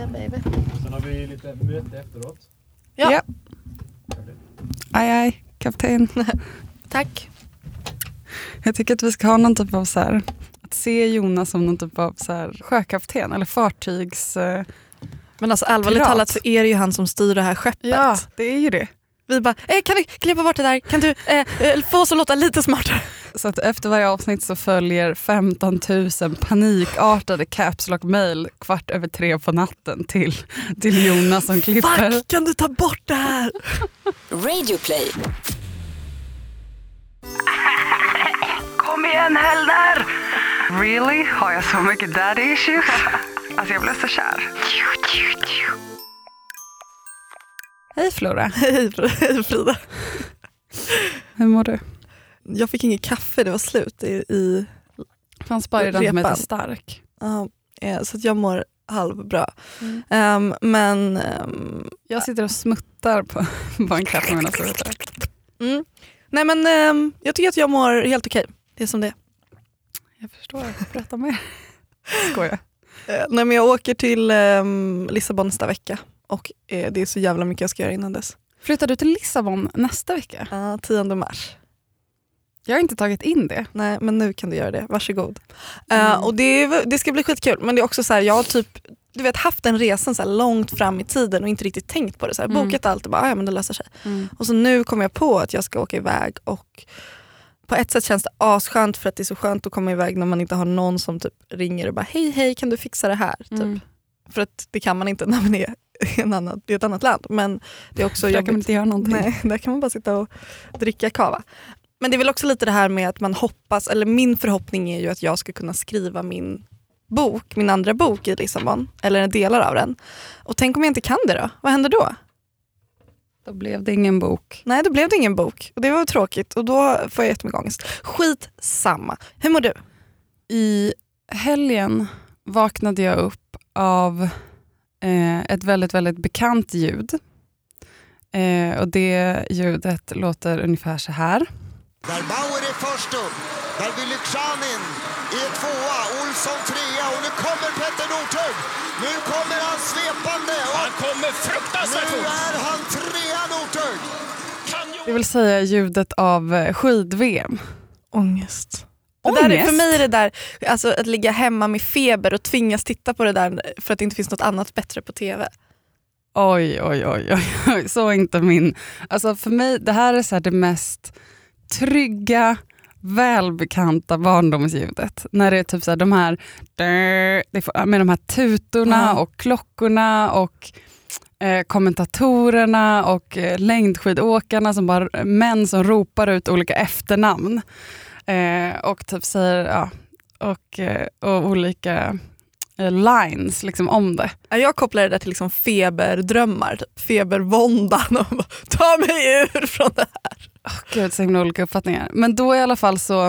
Yeah baby. Sen har vi lite möte efteråt. Ja. Ja. Aj, aj, kapten. Tack. Jag tycker att vi ska ha någon typ av så här, att se Jonas som någon typ av så här, sjökapten eller fartygs... eh, Men alltså allvarligt Pirat. talat så är det ju han som styr det här skeppet. Ja, det är ju det. Vi bara, eh, kan du klippa bort det där? Kan du eh, eh, få oss att låta lite smartare? Så att efter varje avsnitt så följer 15 000 panikartade caps lock mail kvart över tre på natten till, till Jonas som klipper. Fuck, kan du ta bort det här? Radioplay. Kom igen Hellner! Really? Har jag så mycket daddy issues? Alltså jag blev så kär. Hej Flora, Hej Fr- Frida. hur mår du? Jag fick inget kaffe, det var slut i, i Fanns bara i den som heter stark. ja, eh, så att jag mår halvbra. Ehm, men ehm, Jag sitter och smuttar på, på en kaffe medan du heter. mm. Nej men ehm, jag tycker att jag mår helt okej. Det är som det är. Jag förstår, berätta mer. Skojar. Eh, nej, men jag åker till Lissabon nästa vecka och eh, det är så jävla mycket jag ska göra innan dess. Flyttar du till Lissabon nästa vecka? Uh, 10 mars. Jag har inte tagit in det. Nej men nu kan du göra det, varsågod. Eh, Mm. och det, det ska bli skitkul men det är också så här, jag har typ du vet, haft den resan så långt fram i tiden och inte riktigt tänkt på det. Så här, Mm. Bokat allt och bara, "Ah, ja men det löser sig. Och så nu kommer jag på att jag ska åka iväg och på ett sätt känns det asskönt för att det är så skönt att komma iväg när man inte har någon som typ ringer och bara hej hej kan du fixa det här? Typ. Mm. För att det kan man inte när man är i, en annan, i ett annat land. Men det är också Där kan man inte göra någonting. Nej, där kan man bara sitta och dricka kava. Men det är väl också lite det här med att man hoppas, eller min förhoppning är ju att jag ska kunna skriva min bok, min andra bok i Lissabon, eller delar av den. Och tänk om jag inte kan det då? Vad händer då? Då blev det ingen bok. Nej, då blev det ingen bok. Och det var tråkigt och då får jag jättemycket ångest. Skit samma. Hur mår du? I helgen vaknade jag upp av eh, ett väldigt, väldigt bekant ljud. Eh, och det ljudet låter ungefär så här. Där Bauer är först upp. Där Vylykshanin är tvåa. Olsson trea. Och nu kommer Petter Northug. Nu kommer han svepande. Och Han kommer fruktansvärt nu är han trea, Northug. Det vill säga ljudet av eh, skid-VM. Ångest. Det där är, för mig är det där alltså, att ligga hemma med feber och tvingas titta på det där för att det inte finns något annat bättre på tv. Oj, oj, oj, oj, oj. Så inte min... Alltså för mig, det här är så här det mest trygga, välbekanta barndomsljudet. När det är typ så här de här, med de här tutorna och klockorna och eh, kommentatorerna och eh, längdskidåkarna, som bara, män som ropar ut olika efternamn. Eh, och typ säger, ja, och, eh, och olika eh, lines liksom om det. Ja, Jag kopplar det där till liksom feberdrömmar, typ febervåndan. Och bara, Ta mig ur från det här. Gud, så himla olika uppfattningar. Men då i alla fall så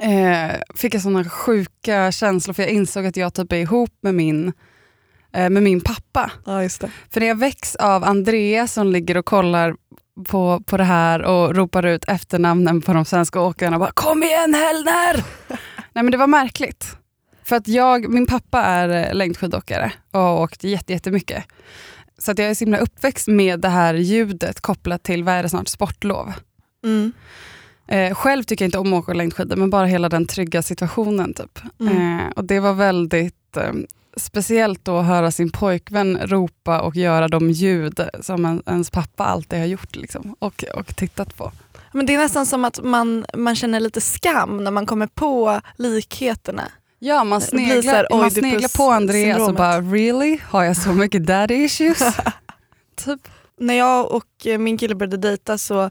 eh, fick jag såna sjuka känslor för jag insåg att jag typ är ihop med min, eh, med min pappa. Ja, just det. För när jag väcks av Andrea som ligger och kollar på, på det här och ropar ut efternamnen på de svenska åkarna. Bara, Kom igen Hellner! Nej men det var märkligt. För att jag, min pappa är eh, längdskidåkare och har åkt jätte, jättemycket. Så att jag är så himla uppväxt med det här ljudet kopplat till, vad är det snart, sportlov. Mm. Eh, själv tycker jag inte om att åka längdskidor men bara hela den trygga situationen. Typ. Mm. Eh, och det var väldigt eh, speciellt då att höra sin pojkvän ropa och göra de ljud som en, ens pappa alltid har gjort liksom, och, och tittat på. Men det är nästan som att man, man känner lite skam när man kommer på likheterna. Ja, man sneglar, här man sneglar på Andreas och bara really? Har jag så mycket daddy issues? typ. När jag och eh, min kille började dejta så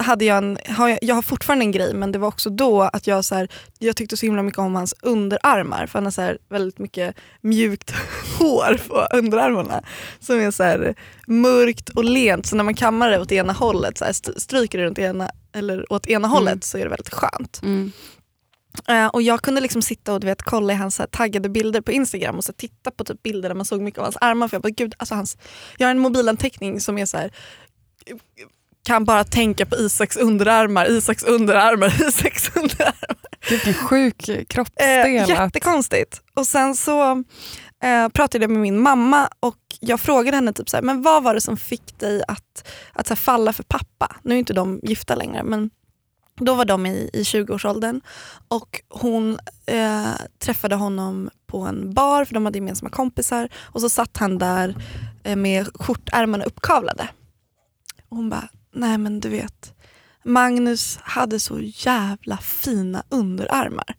hade jag en, har jag, jag har fortfarande en grej men det var också då att jag, så här, jag tyckte så himla mycket om hans underarmar för han har så här väldigt mycket mjukt hår på underarmarna som är så här mörkt och lent så när man kammar det åt ena hållet, så här, st- stryker det runt ena, eller åt ena hållet så är det väldigt skönt. Mm. Eh, och jag kunde liksom sitta och du vet, kolla i hans här, taggade bilder på Instagram och så titta på typ bilder där man såg mycket av hans armar. För jag, bara, Gud, alltså hans, jag har en mobilanteckning som är så här kan bara tänka på Isaks underarmar, Isaks underarmar, Isaks underarmar. Vilken sjuk kroppsdel. att- jättekonstigt. Och sen så eh, pratade jag med min mamma och jag frågade henne typ så här, men vad var det som fick dig att, att så här, falla för pappa? Nu är inte de gifta längre men då var de i, i 20-årsåldern och hon eh, träffade honom på en bar för de hade gemensamma kompisar och så satt han där eh, med skjortärmarna uppkavlade. Och hon bara, nej men du vet, Magnus hade så jävla fina underarmar.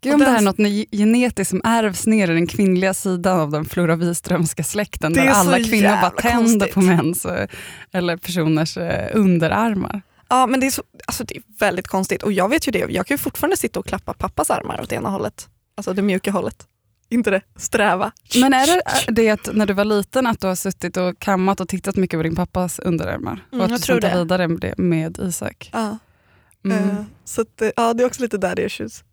Gud, om det här är något ne- genetiskt som ärvs ner i den kvinnliga sidan av den Flora Wiströmska släkten där alla kvinnor bara tänder konstigt. på mäns eh, eller personers eh, underarmar. Ja men det är, så, alltså, det är väldigt konstigt och jag vet ju det, jag kan ju fortfarande sitta och klappa pappas armar åt ena hållet. Alltså det mjuka hållet. Inte det sträva. Men är det det att när du var liten att du har suttit och kammat och tittat mycket på din pappas underarmar? Mm, och att jag du tror det. vidare med det med Isak? Ja. Mm. Eh, så att, eh, ja, det är också lite daddy issues.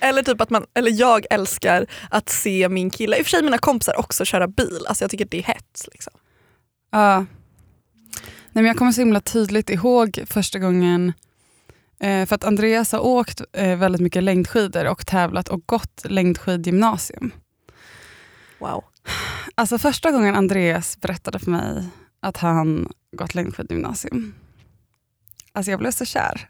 Eller typ att man, eller jag älskar att se min kille, i och för sig mina kompisar också köra bil, alltså jag tycker det är hett. Liksom. Ja. Nej, men jag kommer så himla tydligt ihåg första gången, eh, för att Andreas har åkt eh, väldigt mycket längdskidor och tävlat och gått längdskidgymnasium. Wow. Alltså första gången Andreas berättade för mig att han gått längdskidgymnasium. Alltså jag blev så kär.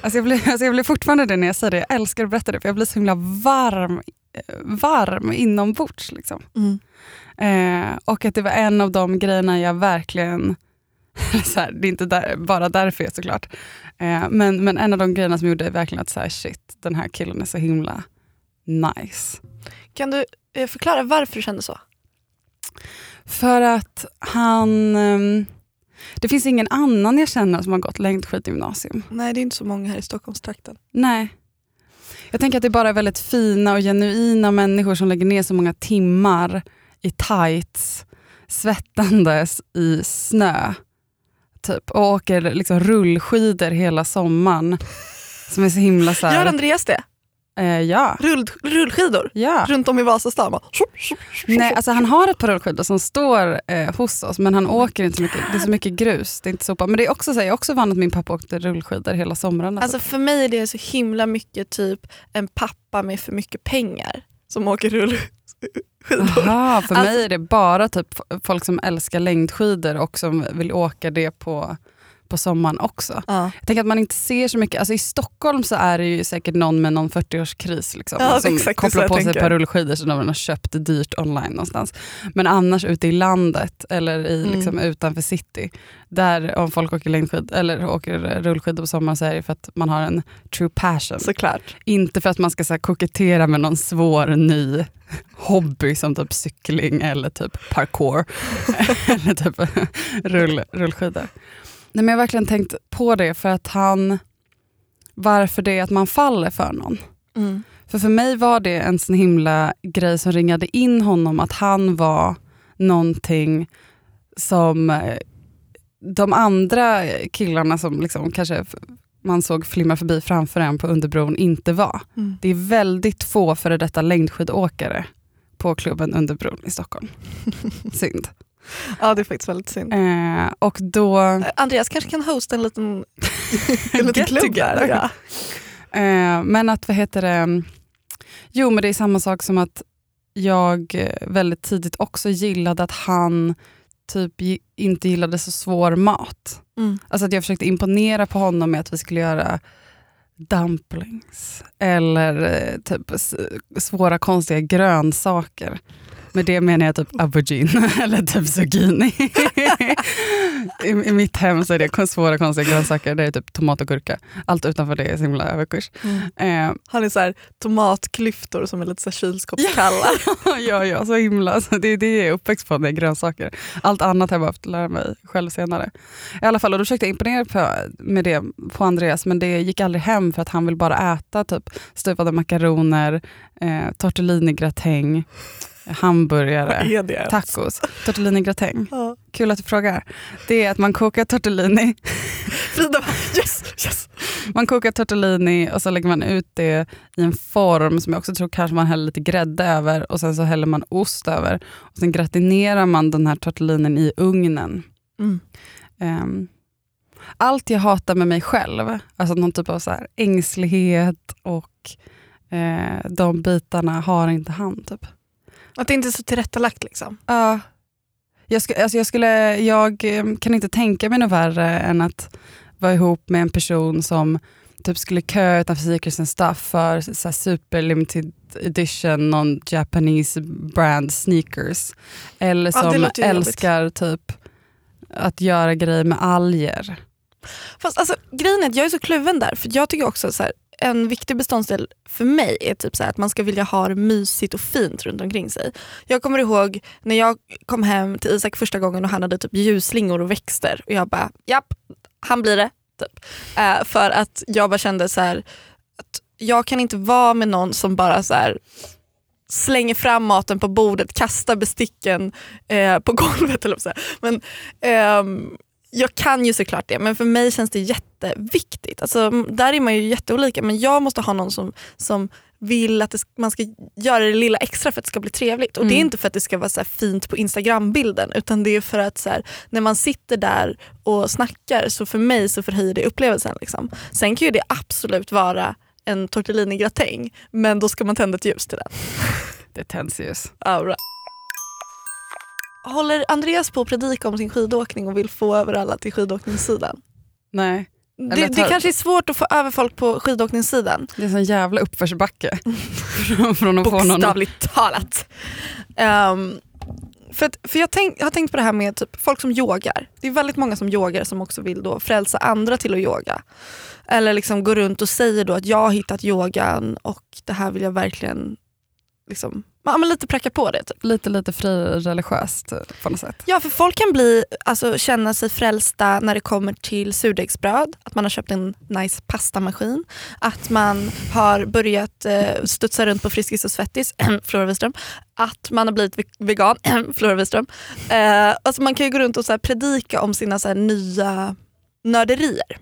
Alltså jag, blir, alltså jag blir fortfarande det när jag säger det. Jag älskar att berätta det för jag blir så himla varm, eh, varm inombords. Liksom. Mm. Eh, och att det var en av de grejerna jag verkligen, här, det är inte där, bara därför såklart, eh, men, men en av de grejerna som gjorde verkligen att så här, shit, den här killen är så himla nice. Kan du eh, förklara varför du kände så? För att han... ehm, det finns ingen annan jag känner som har gått längdskidgymnasium. Nej det är inte så många här i Stockholmstrakten. Nej. Jag tänker att det bara är väldigt fina och genuina människor som lägger ner så många timmar i tights, svettandes i snö. Typ, och åker liksom rullskidor hela sommaren. Som är så himla så här, Gör Andreas det? eh, ja. Rull, rullskidor ja. runt om i Vasastan? Bara, Nej, alltså han har ett par rullskidor som står eh, hos oss men han åker inte så mycket. Det är så mycket grus, det är inte sopa. Men det är också så här, jag också van att min pappa åkte rullskidor hela somrarna. Alltså för mig är det så himla mycket typ en pappa med för mycket pengar som åker rullskidor. Aha, för Alltså- mig är det bara typ folk som älskar längdskidor och som vill åka det på, på sommaren också. Ja. Jag tänker att man inte ser så mycket, alltså i Stockholm så är det ju säkert någon med någon 40-årskris liksom, Ja, som kopplar på sig ett par rullskidor som de har köpt dyrt online någonstans. Men annars ute i landet eller i, Mm. liksom, utanför city, där om folk åker, längdskid, eller åker rullskidor på sommaren så är det för att man har en true passion. Såklart. Inte för att man ska så här, kokettera med någon svår ny hobby som typ cykling eller typ parkour. eller typ rull, rullskidor. Nej, men jag har verkligen tänkt på det för att han, varför det är att man faller för någon. Mm. För för mig var det en sån himla grej som ringade in honom att han var någonting som eh, de andra killarna som liksom kanske man såg flimma förbi framför en på Underbron inte var. Mm. Det är väldigt få före detta längdskidåkare på klubben Underbron i Stockholm. Synd. Ja det är faktiskt väldigt synd. Eh, och då... Eh, Andreas kanske kan hosta en liten, en liten klubb där. Ja. Eh, men att, vad heter det, jo men det är samma sak som att jag väldigt tidigt också gillade att han typ inte gillade så svår mat. Mm. Alltså att jag försökte imponera på honom med att vi skulle göra dumplings eller eh, typ svåra konstiga grönsaker. Med det menar jag typ aubergine eller typ zucchini. I, I mitt hem så är det svåra konstiga grönsaker. Det är typ tomat och gurka. Allt utanför det är så himla överkurs. Mm. Eh, Han är så här, tomatklyftor som är lite så här kylskåpskalla. ja, ja, så himla. Alltså, det är det jag är uppväxt på, det är grönsaker. Allt annat har jag behövt lära mig själv senare. I alla fall, och då försökte jag imponera på, med det på Andreas, men det gick aldrig hem för att han vill bara äta typ stuvade makaroner, eh, tortellini-gratäng, hamburgare, tacos. Tortellini-gratäng, Ja. kul att du frågar. Det är att man kokar tortellini Frida yes, yes. Man kokar tortellini och så lägger man ut det i en form som jag också tror kanske man häller lite grädde över och sen så häller man ost över. Och sen gratinerar man den här tortellinin i ugnen. Mm. Ehm, allt jag hatar med mig själv, alltså någon typ av så ängslighet och eh, de bitarna har inte han. Typ. Att det inte är så tillrättalagt liksom. Ja. Jag, sku, alltså jag, skulle, jag eh, kan inte tänka mig något värre än att vara ihop med en person som typ skulle köa utanför Secrets Stuff för så super limited edition, någon Japanese brand sneakers. Eller Ja, som jobbigt. älskar typ att göra grejer med alger. Fast alltså, grejen är att jag är så kluven där. För jag tycker också så här, en viktig beståndsdel för mig är typ så här, att man ska vilja ha det mysigt och fint runt omkring sig. Jag kommer ihåg när jag kom hem till Isak första gången och han hade typ ljusslingor och växter och jag bara japp, han blir det. Typ. Uh, för att jag bara kände så här, att jag kan inte vara med någon som bara så här, slänger fram maten på bordet, kastar besticken eh, på golvet. Eller så här. Men, eh, jag kan ju såklart det men för mig känns det jätteviktigt. Alltså, där är man ju jätteolika men jag måste ha någon som, som vill att det, man ska göra det lilla extra för att det ska bli trevligt. Och Det är Mm. inte för att det ska vara så fint på Instagram-bilden utan det är för att så här, när man sitter där och snackar så för mig så förhöjer det upplevelsen. Liksom. Sen kan ju det absolut vara en tortellini-gratäng men då ska man tända ett ljus till den. Det tänds ljus. Aura. Håller Andreas på att predika om sin skidåkning och vill få över alla till skidåkningssidan? Nej, Det, det kanske är svårt att få över folk på skidåkningssidan. det är en sån jävla uppförsbacke. från, att få någon. Bokstavligt talat. Ehm, för att, för jag, tänk, jag har tänkt på det här med typ, folk som yogar. Det är väldigt många som yogar som också vill då frälsa andra till att yoga. Eller liksom gå runt och säger då att jag har hittat yogan och det här vill jag verkligen liksom, ja, men lite pracka på det. Typ. Lite, lite frireligiöst eh, på något sätt. Ja för folk kan bli, alltså, känna sig frälsta när det kommer till surdegsbröd, att man har köpt en nice pastamaskin, att man har börjat eh, studsa runt på Friskis och Svettis, Flora Wiström, att man har blivit ve- vegan, Flora Wiström. Eh, alltså, man kan ju gå runt och så här, predika om sina så här, nya nörderier.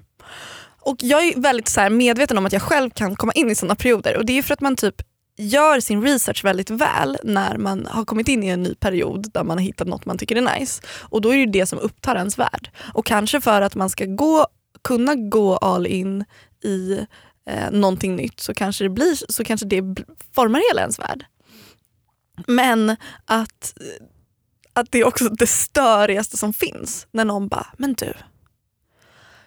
Och jag är väldigt så här, medveten om att jag själv kan komma in i sådana perioder och det är för att man typ gör sin research väldigt väl när man har kommit in i en ny period där man har hittat något man tycker är nice. Och då är det ju det som upptar ens värld. Och kanske för att man ska gå, kunna gå all in i eh, någonting nytt så kanske det, blir, så kanske det formar hela ens värld. Men att, att det är också det störigaste som finns när någon bara, men du,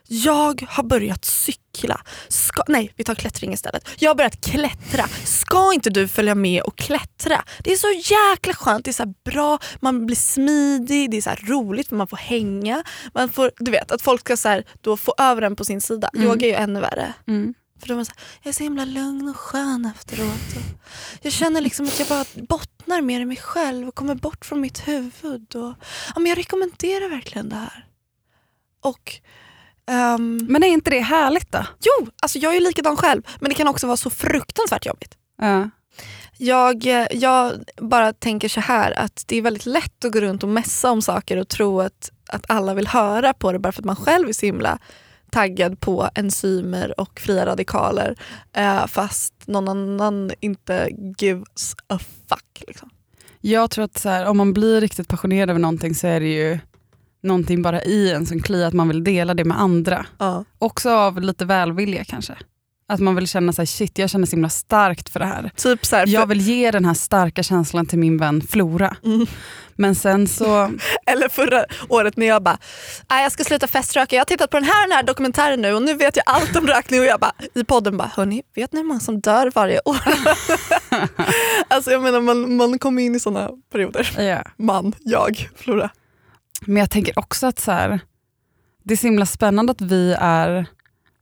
jag har börjat cykla. Ska, nej, vi tar klättring istället. Jag har börjat klättra. Ska inte du följa med och klättra? Det är så jäkla skönt. Det är så bra, man blir smidig, det är så roligt för man får hänga. Man får, du vet, att folk ska så här, då få över en på sin sida. Mm. Yoga är ju ännu värre. Mm. För då man så här, jag är så himla lugn och skön efteråt. Jag känner liksom att jag bara bottnar mer i mig själv och kommer bort från mitt huvud. Och, ja, men jag rekommenderar verkligen det här. Och ehm, Men är inte det härligt då? Jo, alltså jag är ju likadan själv. Men det kan också vara så fruktansvärt jobbigt. Ja. Jag, eh, jag bara tänker så här att det är väldigt lätt att gå runt och mässa om saker och tro att, att alla vill höra på det bara för att man själv är så himla taggad på enzymer och fria radikaler eh, fast någon annan inte gives a fuck. Liksom. Jag tror att här, om man blir riktigt passionerad över någonting så är det ju någonting bara i en som kliar att man vill dela det med andra. Ja. Också av lite välvilja kanske. Att man vill känna sig shit jag känner så himla starkt för det här. Typ så här, Jag vill ge den här starka känslan till min vän Flora. Mm. Men sen så, Eller förra året när jag bara, "Nej, jag ska sluta feströka, jag har tittat på den här, den här dokumentären nu och nu vet jag allt om rökning och jag bara i podden bara, hörni, vet ni hur många som dör varje år? alltså jag menar man, man kommer in i sådana perioder. ja. Man, jag, Flora. Men jag tänker också att så här, det är så himla spännande att vi är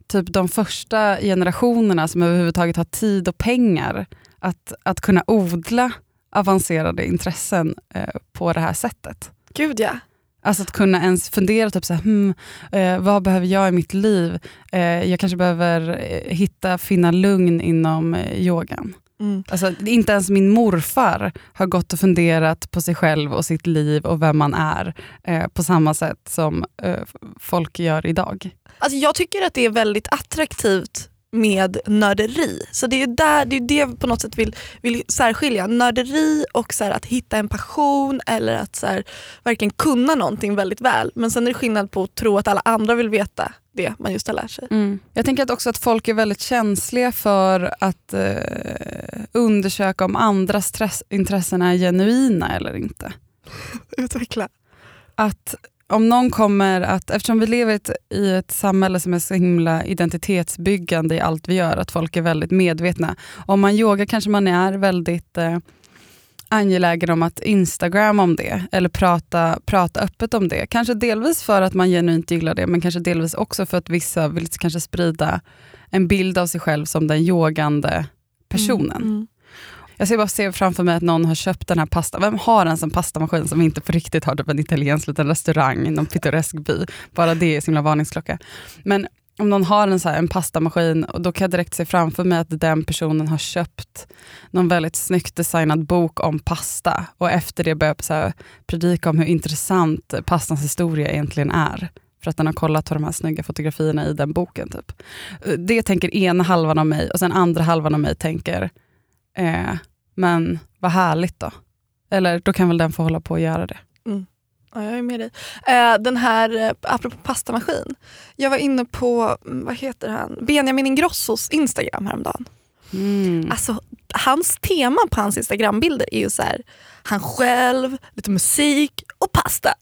typ de första generationerna som överhuvudtaget har tid och pengar att, att kunna odla avancerade intressen eh, på det här sättet. Gud ja. Alltså att kunna ens fundera, typ så här, hmm, eh, vad behöver jag i mitt liv? Eh, jag kanske behöver eh, hitta, finna lugn inom eh, yogan. Mm. Alltså, inte ens min morfar har gått och funderat på sig själv och sitt liv och vem man är eh, på samma sätt som eh, folk gör idag. Alltså jag tycker att det är väldigt attraktivt med nörderi. Så det är där, det, är det jag på något sätt vill, vill särskilja. Nörderi och så att hitta en passion eller att så här, verkligen kunna någonting väldigt väl. Men sen är det skillnad på att tro att alla andra vill veta det man just har lärt sig. Mm. Jag tänker att också att folk är väldigt känsliga för att eh, undersöka om andras intressen är genuina eller inte. Utveckla. Att om någon kommer att, eftersom vi lever i ett, i ett samhälle som är så himla identitetsbyggande i allt vi gör, att folk är väldigt medvetna. Om man yogar kanske man är väldigt eh, angelägen om att Instagram om det, eller prata, prata öppet om det. Kanske delvis för att man genuint gillar det, men kanske delvis också för att vissa vill kanske sprida en bild av sig själv som den yogande personen. Mm. Jag ser bara se framför mig att någon har köpt den här pastan. Vem har ens en pastamaskin som inte på riktigt har typ en italiensk liten restaurang i någon pittoresk by? Bara det är sin varningsklocka. Men om någon har en, så här, en pastamaskin, och då kan jag direkt se framför mig att den personen har köpt någon väldigt snyggt designad bok om pasta och efter det börjar så här, predika om hur intressant pastans historia egentligen är. För att den har kollat på de här snygga fotografierna i den boken. Typ. Det tänker ena halvan av mig och sen andra halvan av mig tänker, eh, men vad härligt då. Eller då kan väl den få hålla på och göra det. Ja, jag är med dig. Eh, den här, eh, apropå pastamaskin. Jag var inne på, mm, vad heter han, Benjamin Ingrossos Instagram häromdagen. Mm. Alltså, hans tema på hans Instagrambilder är ju så här, han själv, lite musik och pasta.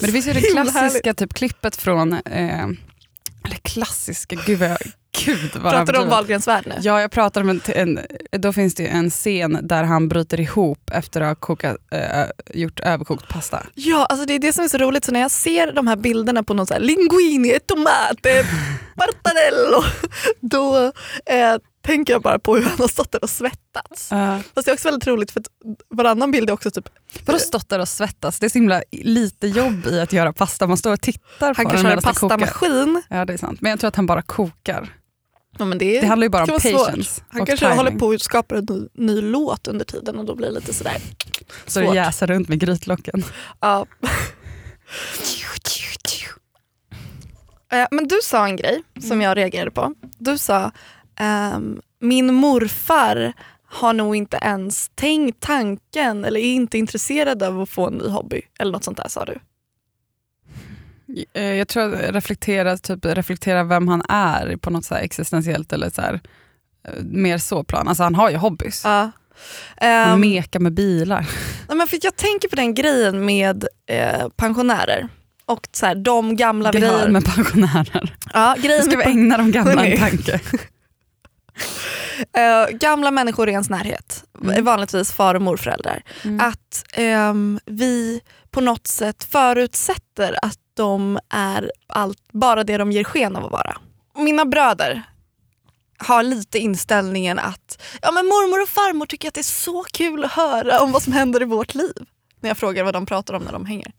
Men det finns ju det klassiska typ, klippet från, eh, klassiska, gud vad jag, gud Pratar du om. Wahlgrens värld nu? Ja, jag pratar om en, en, då finns det en scen där han bryter ihop efter att ha kokat, eh, gjort överkokt pasta. Ja, alltså det är det som är så roligt. Så när jag ser de här bilderna på någon så här linguini, tomate, partarello, då eh, tänker jag bara på hur han har stått där och svettats. Uh, Fast det är också väldigt roligt för att varannan bild är också typ, vadå stått där och svettas? Det är så himla lite jobb i att göra pasta. Man står och tittar på han den kanske har en medan kokar. pastamaskin. Ja, det är sant. Men jag tror att han bara kokar. Ja, men det, Det handlar ju bara om svårt. patience Han kanske timing. håller på att skapa en ny, ny låt under tiden och då blir det lite sådär. Så det svårt. jäser runt med grytlocken. Ja. Men du sa en grej som jag reagerade på. Du sa, ehm, min morfar har nog inte ens tänkt tanken eller är inte intresserad av att få en ny hobby. Eller något sånt där sa du. Eh, Jag tror att reflektera, typ, reflektera vem han är på något så existentiellt eller så här, eh, mer så plan. Alltså han har ju hobbys. Ja. Han Ehm, mekar med bilar. nej, men för jag tänker på den grejen med eh, pensionärer. Och så här, de gamla vi Grejen har. med pensionärer. ja, grejen Ska med vi ägna de gamla en tanke? Eh, gamla människor i ens närhet, Mm. vanligtvis far och morföräldrar, Mm. att ehm, vi på något sätt förutsätter att de är allt, bara det de ger sken av att vara. Mina bröder har lite inställningen att ja, men mormor och farmor tycker att det är så kul att höra om vad som händer i vårt liv. När jag frågar vad de pratar om när de hänger.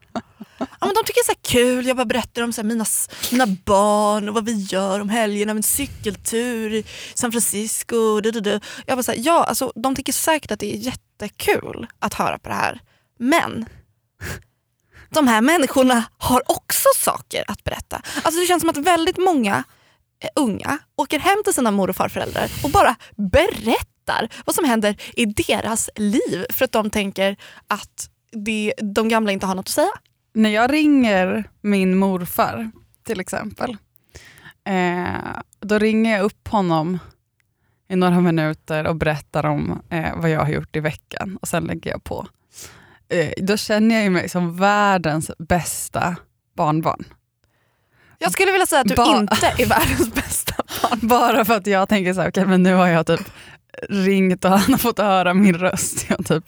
Ja, men de tycker det är så här kul, jag bara berättar om så här, mina, mina barn och vad vi gör om helgerna, en cykeltur i San Francisco. Du, du, du. Jag bara så här, ja, alltså, de tycker säkert att det är jättekul att höra på det här. Men de här människorna har också saker att berätta. Alltså Det känns som att väldigt många eh, unga åker hem till sina mor och farföräldrar och bara berättar vad som händer i deras liv för att de tänker att det, de gamla inte har något att säga. När jag ringer min morfar till exempel, eh, då ringer jag upp honom i några minuter och berättar om eh, vad jag har gjort i veckan och sen lägger jag på. Eh, då känner jag mig som världens bästa barnbarn. Jag skulle vilja säga att du Ba- inte är världens bästa barn. Bara för att jag tänker så här, okej men nu har jag typ ringt och han har fått höra min röst. Jag typ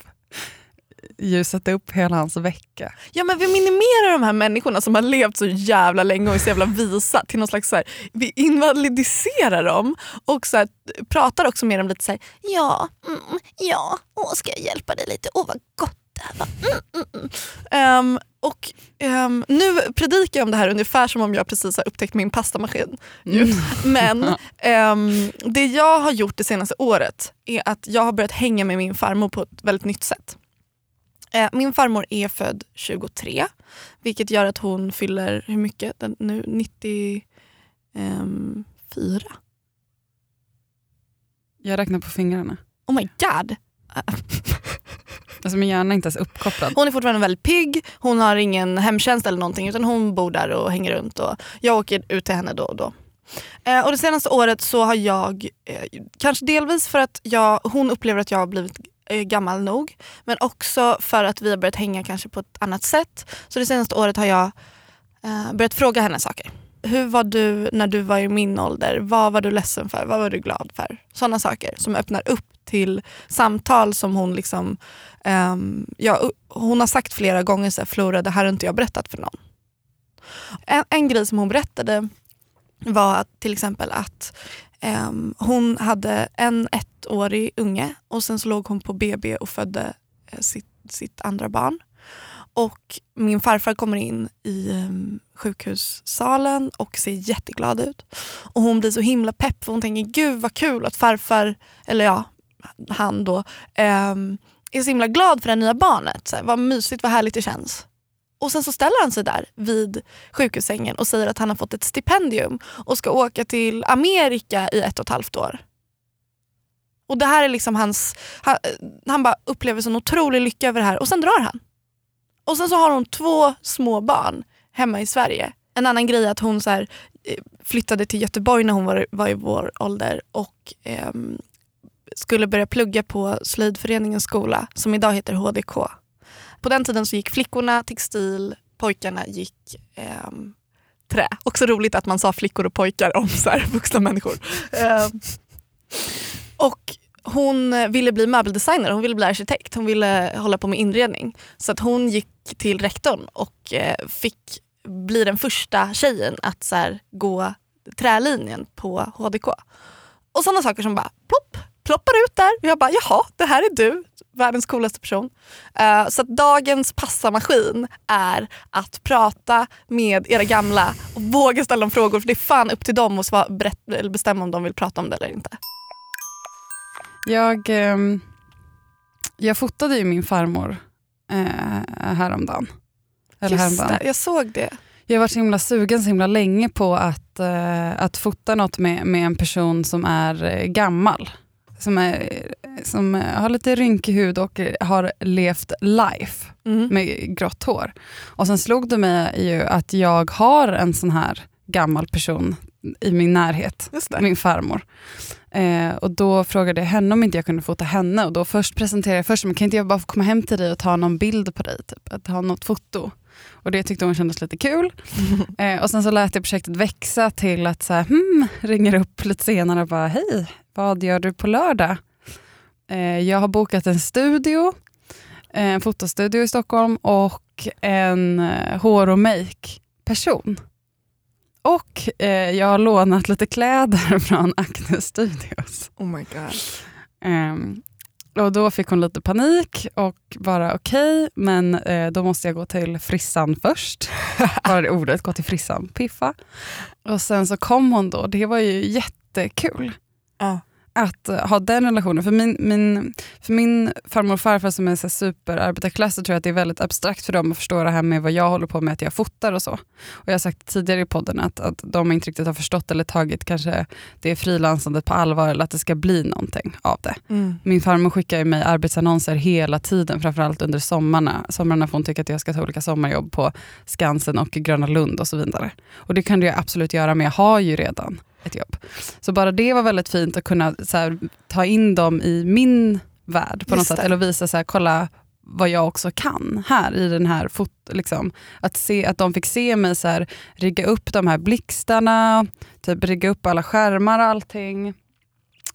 ljusat upp hela hans vecka. Ja men vi minimerar de här människorna som har levt så jävla länge och är så jävla visa till någon slags så här, vi invalidiserar dem och så här, pratar också med dem lite så här, ja, mm, ja, åh, ska jag hjälpa dig lite, åh vad gott det här var. Mm, mm, mm. Ehm, och ehm, nu predikar jag om det här ungefär som om jag precis har upptäckt min pastamaskin. ju. Men ehm, det jag har gjort det senaste året är att jag har börjat hänga med min farmor på ett väldigt nytt sätt. Eh, Min farmor är född 23, vilket gör att hon fyller, hur mycket? Den, nu 94? Jag räknar på fingrarna. Oh my god. Alltså min hjärna är inte ens uppkopplad. Hon är fortfarande väldigt pigg, hon har ingen hemtjänst eller någonting utan hon bor där och hänger runt och jag åker ut till henne då och då. Eh, och det senaste året så har jag, eh, kanske delvis för att jag, hon upplever att jag har blivit Eh, gammal nog men också för att vi har börjat hänga kanske på ett annat sätt. Så det senaste året har jag eh, börjat fråga henne saker. Hur var du när du var i min ålder? Vad var du ledsen för? Vad var du glad för? Sådana saker som öppnar upp till samtal som hon liksom... Eh, ja, hon har sagt flera gånger så här, Flora det här har inte jag berättat för någon. En, en grej som hon berättade var att, till exempel att Um, hon hade en ettårig unge och sen så låg hon på BB och födde eh, sitt, sitt andra barn. Och min farfar kommer in i um, sjukhussalen och ser jätteglad ut. Och hon blir så himla pepp för hon tänker gud vad kul att farfar, eller ja, han då, um, är så himla glad för det nya barnet. Så här, vad mysigt, vad härligt det känns. Och sen så ställer han sig där vid sjukhussängen och säger att han har fått ett stipendium och ska åka till Amerika i ett och ett halvt år. Och det här är liksom hans, han, han bara upplever sån otrolig lycka över det här och sen drar han. Och sen så har hon två små barn hemma i Sverige. En annan grej är att hon så här, eh, flyttade till Göteborg när hon var, var i vår ålder och eh, skulle börja plugga på slöjdföreningens skola som idag heter HDK. På den tiden så gick flickorna textil, pojkarna gick ehm, trä. Också roligt att man sa flickor och pojkar om så här, vuxna människor. Ehm, och hon ville bli möbeldesigner, hon ville bli arkitekt, hon ville hålla på med inredning. Så att hon gick till rektorn och eh, fick bli den första tjejen att så här, gå trälinjen på HDK. Och sådana saker som bara plopp, ploppar ut där. Och jag bara jaha, det här är du, världens coolaste person. Eh, så dagens passamaskin är att prata med era gamla och våga ställa dem frågor för det är fan upp till dem att svara, berätt, eller bestämma om de vill prata om det eller inte. Jag, ehm, jag fotade ju min farmor eh, häromdagen. Eller Just häromdagen. det, jag såg det. Jag har varit så himla sugen så himla länge på att, eh, att fota något med, med en person som är eh, gammal. Som, är, som har lite rynkig hud och har levt life Mm. med grått hår. Och sen slog det mig ju att jag har en sån här gammal person i min närhet, min farmor. Eh, och då frågade jag henne om inte jag kunde fota henne och då först presenterade jag först, men kan inte jag bara få komma hem till dig och ta någon bild på dig, typ, att ha något foto. Och det tyckte hon kändes lite kul. Eh, och sen så lät jag projektet växa till att så här, hmm, ringer upp lite senare och bara, hej, vad gör du på lördag? Eh, jag har bokat en studio, eh, en fotostudio i Stockholm och en eh, hår och make person. Och eh, jag har lånat lite kläder från Acne Studios. Oh my god. Ehm, och då fick hon lite panik och bara okej, men eh, då måste jag gå till frissan först. Bara det ordet, gå till frissan, piffa. Och sen så kom hon då, det var ju jättekul Ja. Att ha den relationen. För min, min, för min farmor och farfar som är så superarbetarklass så tror jag att det är väldigt abstrakt för dem att förstå det här med vad jag håller på med, att jag fotar och så. Och jag har sagt tidigare i podden att, att de inte riktigt har förstått eller tagit kanske det frilansandet på allvar eller att det ska bli någonting av det. Mm. Min farmor skickar mig arbetsannonser hela tiden, framförallt under sommarna. Sommarna får hon tycka att jag ska ta olika sommarjobb på Skansen och Gröna Lund och så vidare. Och det kan du absolut göra, men jag har ju redan ett jobb. Så bara det var väldigt fint att kunna här, ta in dem i min värld på något Just sätt. det. Eller visa så här, kolla vad jag också kan här i den här fot liksom. att, se, att de fick se mig så här, rigga upp de här blixtarna, typ rigga upp alla skärmar och allting.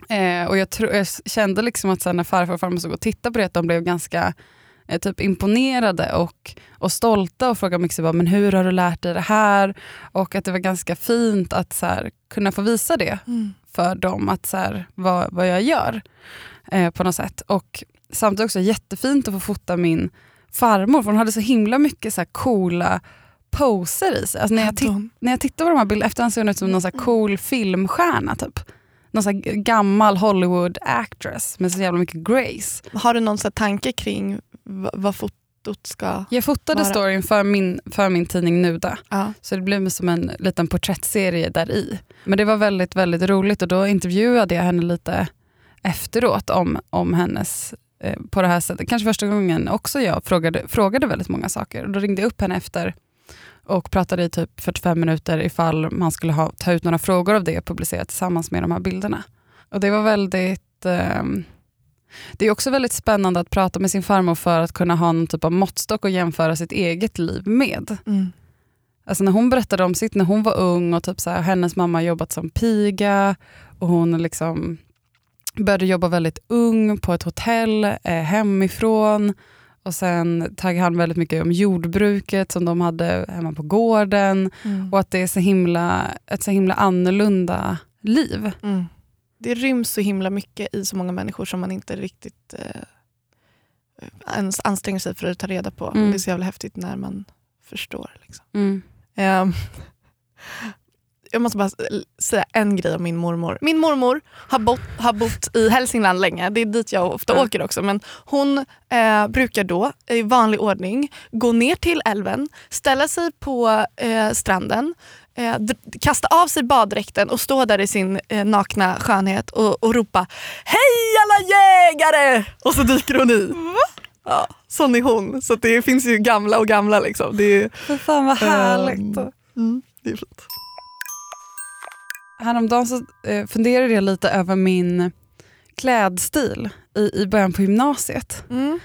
Eh, och jag, tro, jag kände liksom att så här, när farfar och farmor såg och tittade på det, att de blev ganska eh, typ imponerade och, och stolta och frågade mycket bara, men hur har du lärt dig det här? Och att det var ganska fint att så här, kunna få visa det Mm. för dem, att så här, vad, vad jag gör eh, på något sätt. Och samtidigt också jättefint att få fota min farmor, för hon hade så himla mycket så här coola poser i sig. Alltså när, jag när jag tittar på de här bilderna, efterhand ser hon ut som någon så här cool filmstjärna typ. Någon så gammal Hollywood actress med så jävla mycket grace. Har du någon så tanke kring vad fotot ska... Jag fotade Vara. storyn för min, för min tidning Nuda. Ja. Så det blev som en liten porträttserie där i. Men det var väldigt, väldigt roligt och då intervjuade jag henne lite efteråt om, om hennes eh, på det här sättet. Kanske första gången också jag frågade, frågade väldigt många saker. Och då ringde jag upp henne efter och pratade i typ 45 minuter ifall man skulle ha, ta ut några frågor av det och publicera tillsammans med de här bilderna. Och det var väldigt... Eh, det är också väldigt spännande att prata med sin farmor för att kunna ha någon typ av måttstock och jämföra sitt eget liv med. Mm. Alltså när hon berättade om sitt när hon var ung och typ så här, hennes mamma jobbat som piga och hon liksom började jobba väldigt ung på ett hotell eh, hemifrån. Och sen taggade han väldigt mycket om jordbruket som de hade hemma på gården. Mm. Och att det är så himla, ett så himla annorlunda liv. Mm. Det ryms så himla mycket i så många människor som man inte riktigt eh, ens anstränger sig för att ta reda på. Mm. Det är så jävla häftigt när man förstår. Liksom. Mm. Jag måste bara säga en grej om min mormor. Min mormor har bott, har bott i Hälsingland länge. Det är dit jag ofta Ja. åker också. Men hon eh, brukar då i vanlig ordning gå ner till älven, ställa sig på eh, stranden, eh, kasta av sig baddräkten och stå där i sin eh, nakna skönhet och, och ropa Hej alla jägare! Och så dyker hon i. Ja, sån är hon. Så det finns ju gamla och gamla. Liksom. Det är, För fan vad härligt. Ehm, mm, det är fint. Häromdagen så eh, funderade jag lite över min klädstil i, i början på gymnasiet. Mm.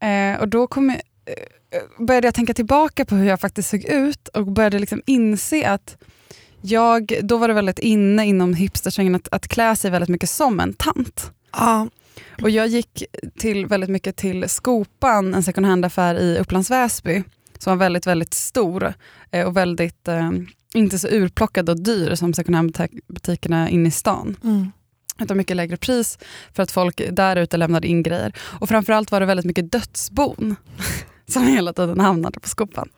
Eh, och då kom jag, eh, började jag tänka tillbaka på hur jag faktiskt såg ut och började liksom inse att jag, då var det väldigt inne inom hipstersvängen att, att klä sig väldigt mycket som en tant. Ja. Och jag gick till, väldigt mycket till Skopan, en second hand-affär i Upplands Väsby, som var väldigt, väldigt stor eh, och väldigt, eh, inte så urplockad och dyr som second hand-butikerna inne i stan. Mm. Utan mycket lägre pris för att folk där ute lämnade in grejer. Och framförallt var det väldigt mycket dödsbon som hela tiden hamnade på Skopan.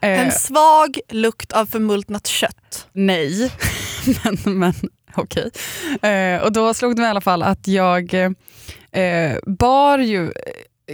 Eh, En svag lukt av förmultnat kött. Nej, men, men okej. Eh, och då slog det mig i alla fall att jag eh, bar ju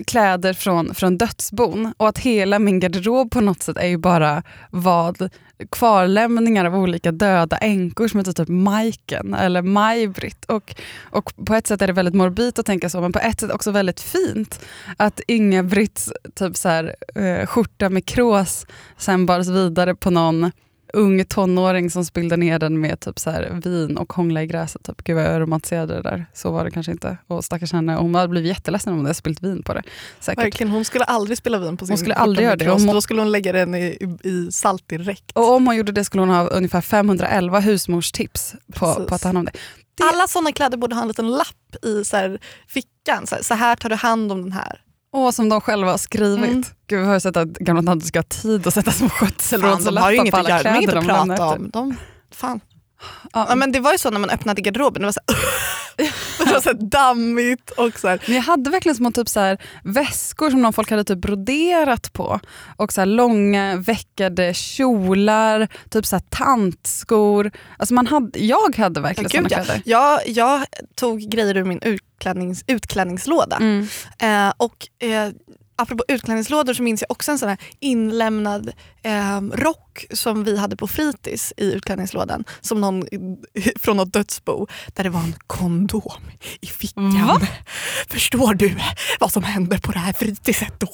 kläder från, från dödsbon och att hela min garderob på något sätt är ju bara vad kvarlämningar av olika döda änkor som heter typ Majken eller Maj-Britt. Och, och på ett sätt är det väldigt morbid att tänka så men på ett sätt också väldigt fint att Inga-Britts typ så här, eh, skjorta med krås sen bars vidare på någon ung tonåring som spillde ner den med typ så här vin och hångla i gräset. Typ. Gud vad jag romantiserade det där. Så var det kanske inte. Och stackars henne, hon hade blivit jätteledsen om hon hade spillt vin på det. Säkert. Verkligen, hon skulle aldrig spilla vin på sin Hon skulle aldrig göra det. Hon Då skulle hon lägga den i, i, salt direkt. Och om hon gjorde det skulle hon ha ungefär 511 husmorstips på, på att ta hand om det. det- Alla såna kläder borde ha en liten lapp i så här, fickan. Så här, så här tar du hand om den här. Och som de själva har skrivit. Mm. Gud, vi har ju sett att gamla tanter ska ha tid att sätta små skötselråd de inget att göra, de att prata om. De, fan. Ja, Ja, men det var ju så när man öppnade garderoben, det var så, här, det var så dammigt och så här, Men jag hade verkligen små typ så här, väskor som någon folk hade typ broderat på. Och så här, långa veckade kjolar, typ så här, tantskor. Alltså man hade, jag hade verkligen Ja, såna kläder. jag, jag tog grejer ur min utklädnings, utklädningslåda. Mm. Eh, och eh, apropå utklädningslådor så minns jag också en sån här inlämnad eh, rock som vi hade på fritids i utklädningslådan. Som någon från något dödsbo. Där det var en kondom i fickan. Va? Förstår du vad som händer på det här fritidset då?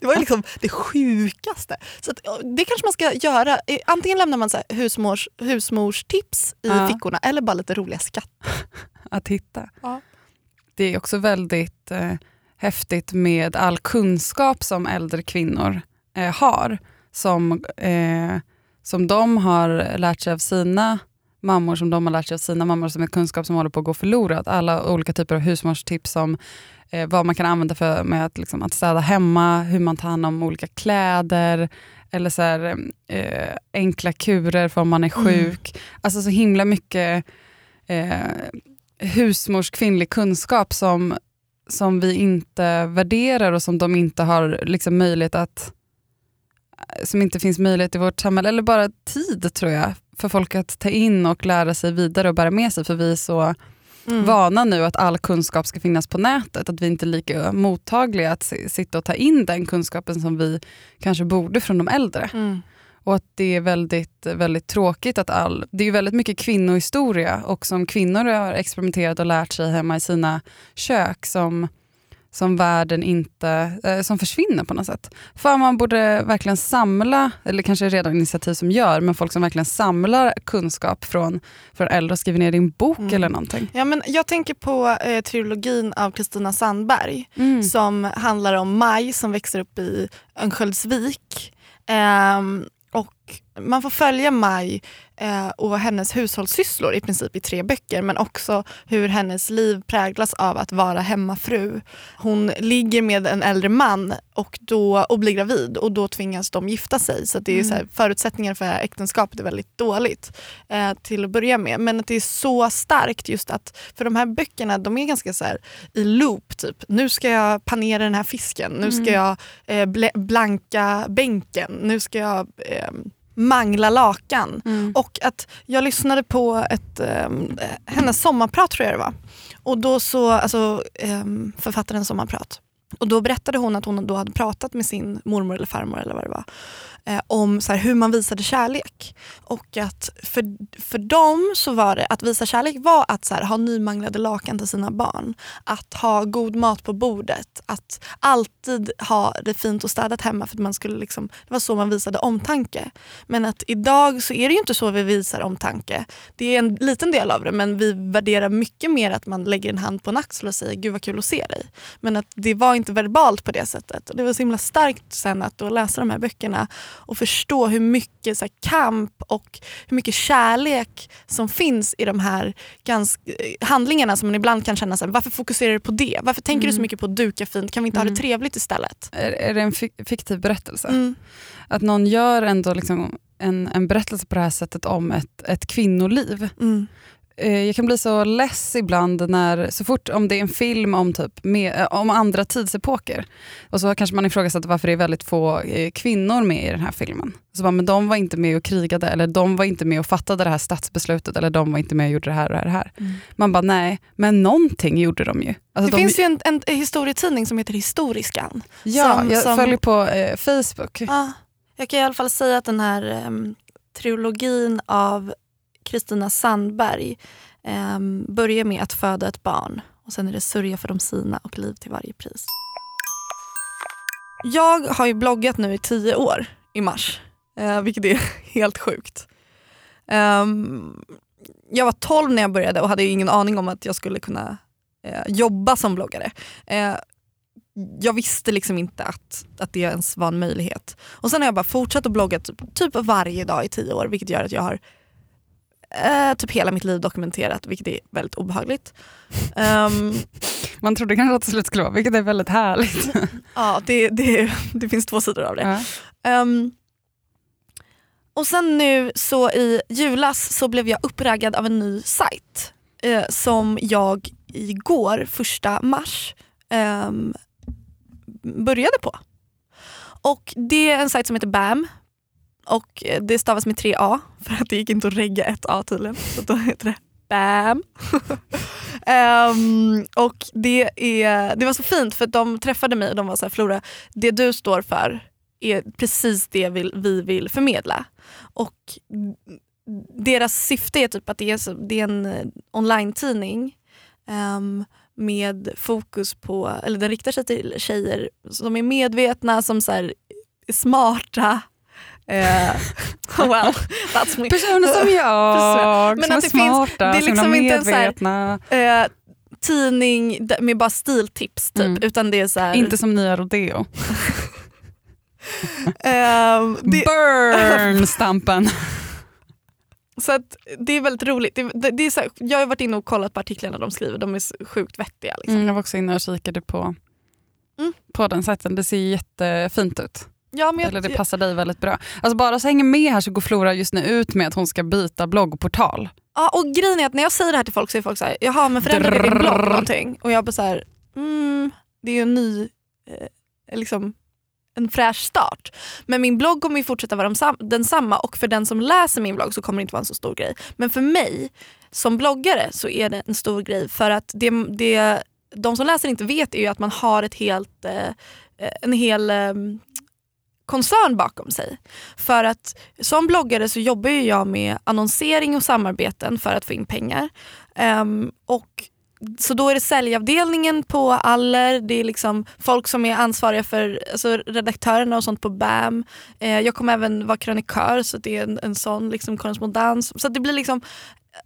Det var liksom det sjukaste. Så att, det kanske man ska göra. Antingen lämnar man så här husmors, husmorstips i Ja. fickorna eller bara lite roliga skatt. Att hitta. Ja. Det är också väldigt eh, häftigt med all kunskap som äldre kvinnor eh, har. Som, eh, som de har lärt sig av sina mammor, som de har lärt sig av sina mammor, som är kunskap som håller på att gå förlorad. Alla olika typer av husmorstips om eh, vad man kan använda för med att, liksom, att städa hemma, hur man tar hand om olika kläder, eller så här, eh, enkla kurer för om man är sjuk. Alltså så himla mycket eh, husmors kvinnlig kunskap som, som vi inte värderar och som de inte har liksom möjlighet att som inte finns möjlighet i vårt samhälle, eller bara tid tror jag, för folk att ta in och lära sig vidare och bära med sig. För vi är så Mm. vana nu att all kunskap ska finnas på nätet, att vi inte är lika mottagliga att si- sitta och ta in den kunskapen som vi kanske borde från de äldre. Mm. Och att det är väldigt, väldigt tråkigt att all... Det är ju väldigt mycket kvinnohistoria och som kvinnor har experimenterat och lärt sig hemma i sina kök som, som världen inte... Eh, som försvinner på något sätt. För man borde verkligen samla, eller kanske redan initiativ som gör, men folk som verkligen samlar kunskap från, från äldre och skriver ner i en bok Mm. eller någonting. Ja, men jag tänker på eh, trilogin av Kristina Sandberg Mm. som handlar om Maj som växer upp i Örnsköldsvik. Och man får följa Maj eh, och hennes hushållssysslor i princip i tre böcker men också hur hennes liv präglas av att vara hemmafru. Hon ligger med en äldre man och, då, och blir gravid och då tvingas de gifta sig. Så det är så här, förutsättningar för det här äktenskapet är väldigt dåligt eh, till att börja med. Men att det är så starkt just att, för de här böckerna de är ganska så här i loop. Typ. Nu ska jag panera den här fisken, nu ska jag eh, blanka bänken, nu ska jag eh, mangla lakan. Mm. Och att jag lyssnade på ett, um, hennes sommarprat tror jag det var. Och då så, alltså um, författarens sommarprat. Och då berättade hon att hon då hade pratat med sin mormor eller farmor eller vad det var. Eh, om så här, hur man visade kärlek. Och att för, för dem så var det att visa kärlek var att så här, ha nymanglade lakan till sina barn. Att ha god mat på bordet. Att alltid ha det fint och städat hemma. för att man skulle liksom, Det var så man visade omtanke. Men att idag så är det ju inte så vi visar omtanke. Det är en liten del av det men vi värderar mycket mer att man lägger en hand på en axel och säger gud vad kul att se dig. Men att det var inte verbalt på det sättet. Och det var så himla starkt sen att då läsa de här böckerna och förstå hur mycket så här, kamp och hur mycket kärlek som finns i de här ganska, eh, handlingarna som man ibland kan känna så här, varför fokuserar du på det? Varför tänker du så mycket på att duka fint? Kan vi inte ha det trevligt istället? Är, är det en fi- fiktiv berättelse? Mm. Att någon gör ändå liksom en, en berättelse på det här sättet om ett, ett kvinnoliv. Mm. Eh, Jag kan bli så less ibland när, så fort om det är en film om, typ, med, eh, om andra tidsepoker och så kanske man ifrågasätter varför det är väldigt få eh, kvinnor med i den här filmen. Så bara, men de var inte med och krigade eller de var inte med och fattade det här statsbeslutet eller de var inte med och gjorde det här och det här. Man bara nej, men någonting gjorde de ju. Alltså, Det de, finns ju en, en historietidning som heter Historiskan. ja, som- jag som- följer på eh, Facebook. Ja, jag kan i alla fall säga att den här um, trilogin av Kristina Sandberg um, börjar med att föda ett barn och sen är det sörja för de sina och liv till varje pris. Jag har ju bloggat nu i tio år i mars, eh, vilket är helt sjukt. Um, jag var 12 när jag började och hade ju ingen aning om att jag skulle kunna eh, jobba som bloggare. Eh, jag visste liksom inte att, att det ens var en möjlighet. Och sen har jag bara fortsatt att blogga typ, typ varje dag i tio år vilket gör att jag har eh, typ hela mitt liv dokumenterat vilket är väldigt obehagligt. Ehm, Man trodde kanske att det slut skulle vara, vilket är väldigt härligt. ja, det, det, det finns två sidor av det. Ja. Ehm, och sen nu så i julas så blev jag uppraggad av en ny sajt eh, som jag igår, första mars, ehm, började på. Och det är en sajt som heter BAM och det stavas med tre A för att det gick inte att regga ett A tydligen. Så då heter det BAM. um, och det, är, det var så fint för de träffade mig och de var så här Flora, det du står för är precis det vi, vi vill förmedla. Och deras syfte är typ att det är, det är en eh, online-tidning um, med fokus på, eller den riktar sig till tjejer som är medvetna, som så här, är Eh, well, that's me. Personer som jag, Men som är att det finns- det är som är liksom inte en så här- medvetna. Eh, tidning med bara stiltips typ. Mm. Utan det är så här, Inte som nya Rodeo. ehm, det, Burn stampen. Så att det är väldigt roligt. Det, det, det är så här, jag har varit inne och kollat på artiklarna de skriver, de är sjukt vettiga. Liksom. Mm, jag var också inne och kikade på, Mm. på den sajten. Det ser jättefint ut. Ja, men jag, Eller det passar dig väldigt bra. Alltså bara så hänger med här så går Flora just nu ut med att hon ska byta bloggportal. ja, och grejen är att när jag säger det här till folk så är folk såhär, jaha men förändrade din blogg någonting? Och jag bara såhär, mm, det är ju en ny, eh, liksom en fräsch start. Men min blogg kommer ju fortsätta vara densamma och för den som läser min blogg så kommer det inte vara en så stor grej. Men för mig som bloggare så är det en stor grej för att det, det de som läser inte vet är ju att man har ett helt, eh, en hel eh, koncern bakom sig. För att som bloggare så jobbar ju jag med annonsering och samarbeten för att få in pengar. Um, och så då är det säljavdelningen på Aller, det är liksom folk som är ansvariga för alltså redaktörerna och sånt på BAM. Eh, jag kommer även vara krönikör så det är en, en sån liksom korrespondens. Så det blir liksom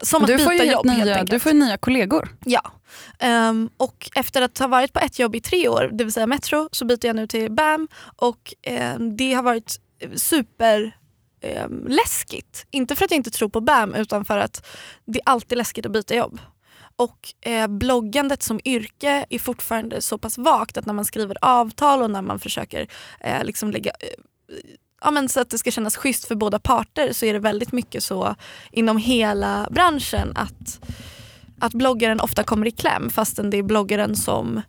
som att Du får, byta ju jobb helt nya, enkelt. du får ju nya kollegor. Ja. Ehm, och efter att ha varit på ett jobb i tre år, det vill säga Metro, så byter jag nu till BAM och ehm, det har varit super ehm, läskigt. Inte för att jag inte tror på BAM utan för att det är alltid läskigt att byta jobb. Och eh, bloggandet som yrke är fortfarande så pass vagt att när man skriver avtal och när man försöker eh, liksom lägga eh, ja, men så att det ska kännas schysst för båda parter så är det väldigt mycket så inom hela branschen att, att bloggaren ofta kommer i kläm fastän det är bloggaren som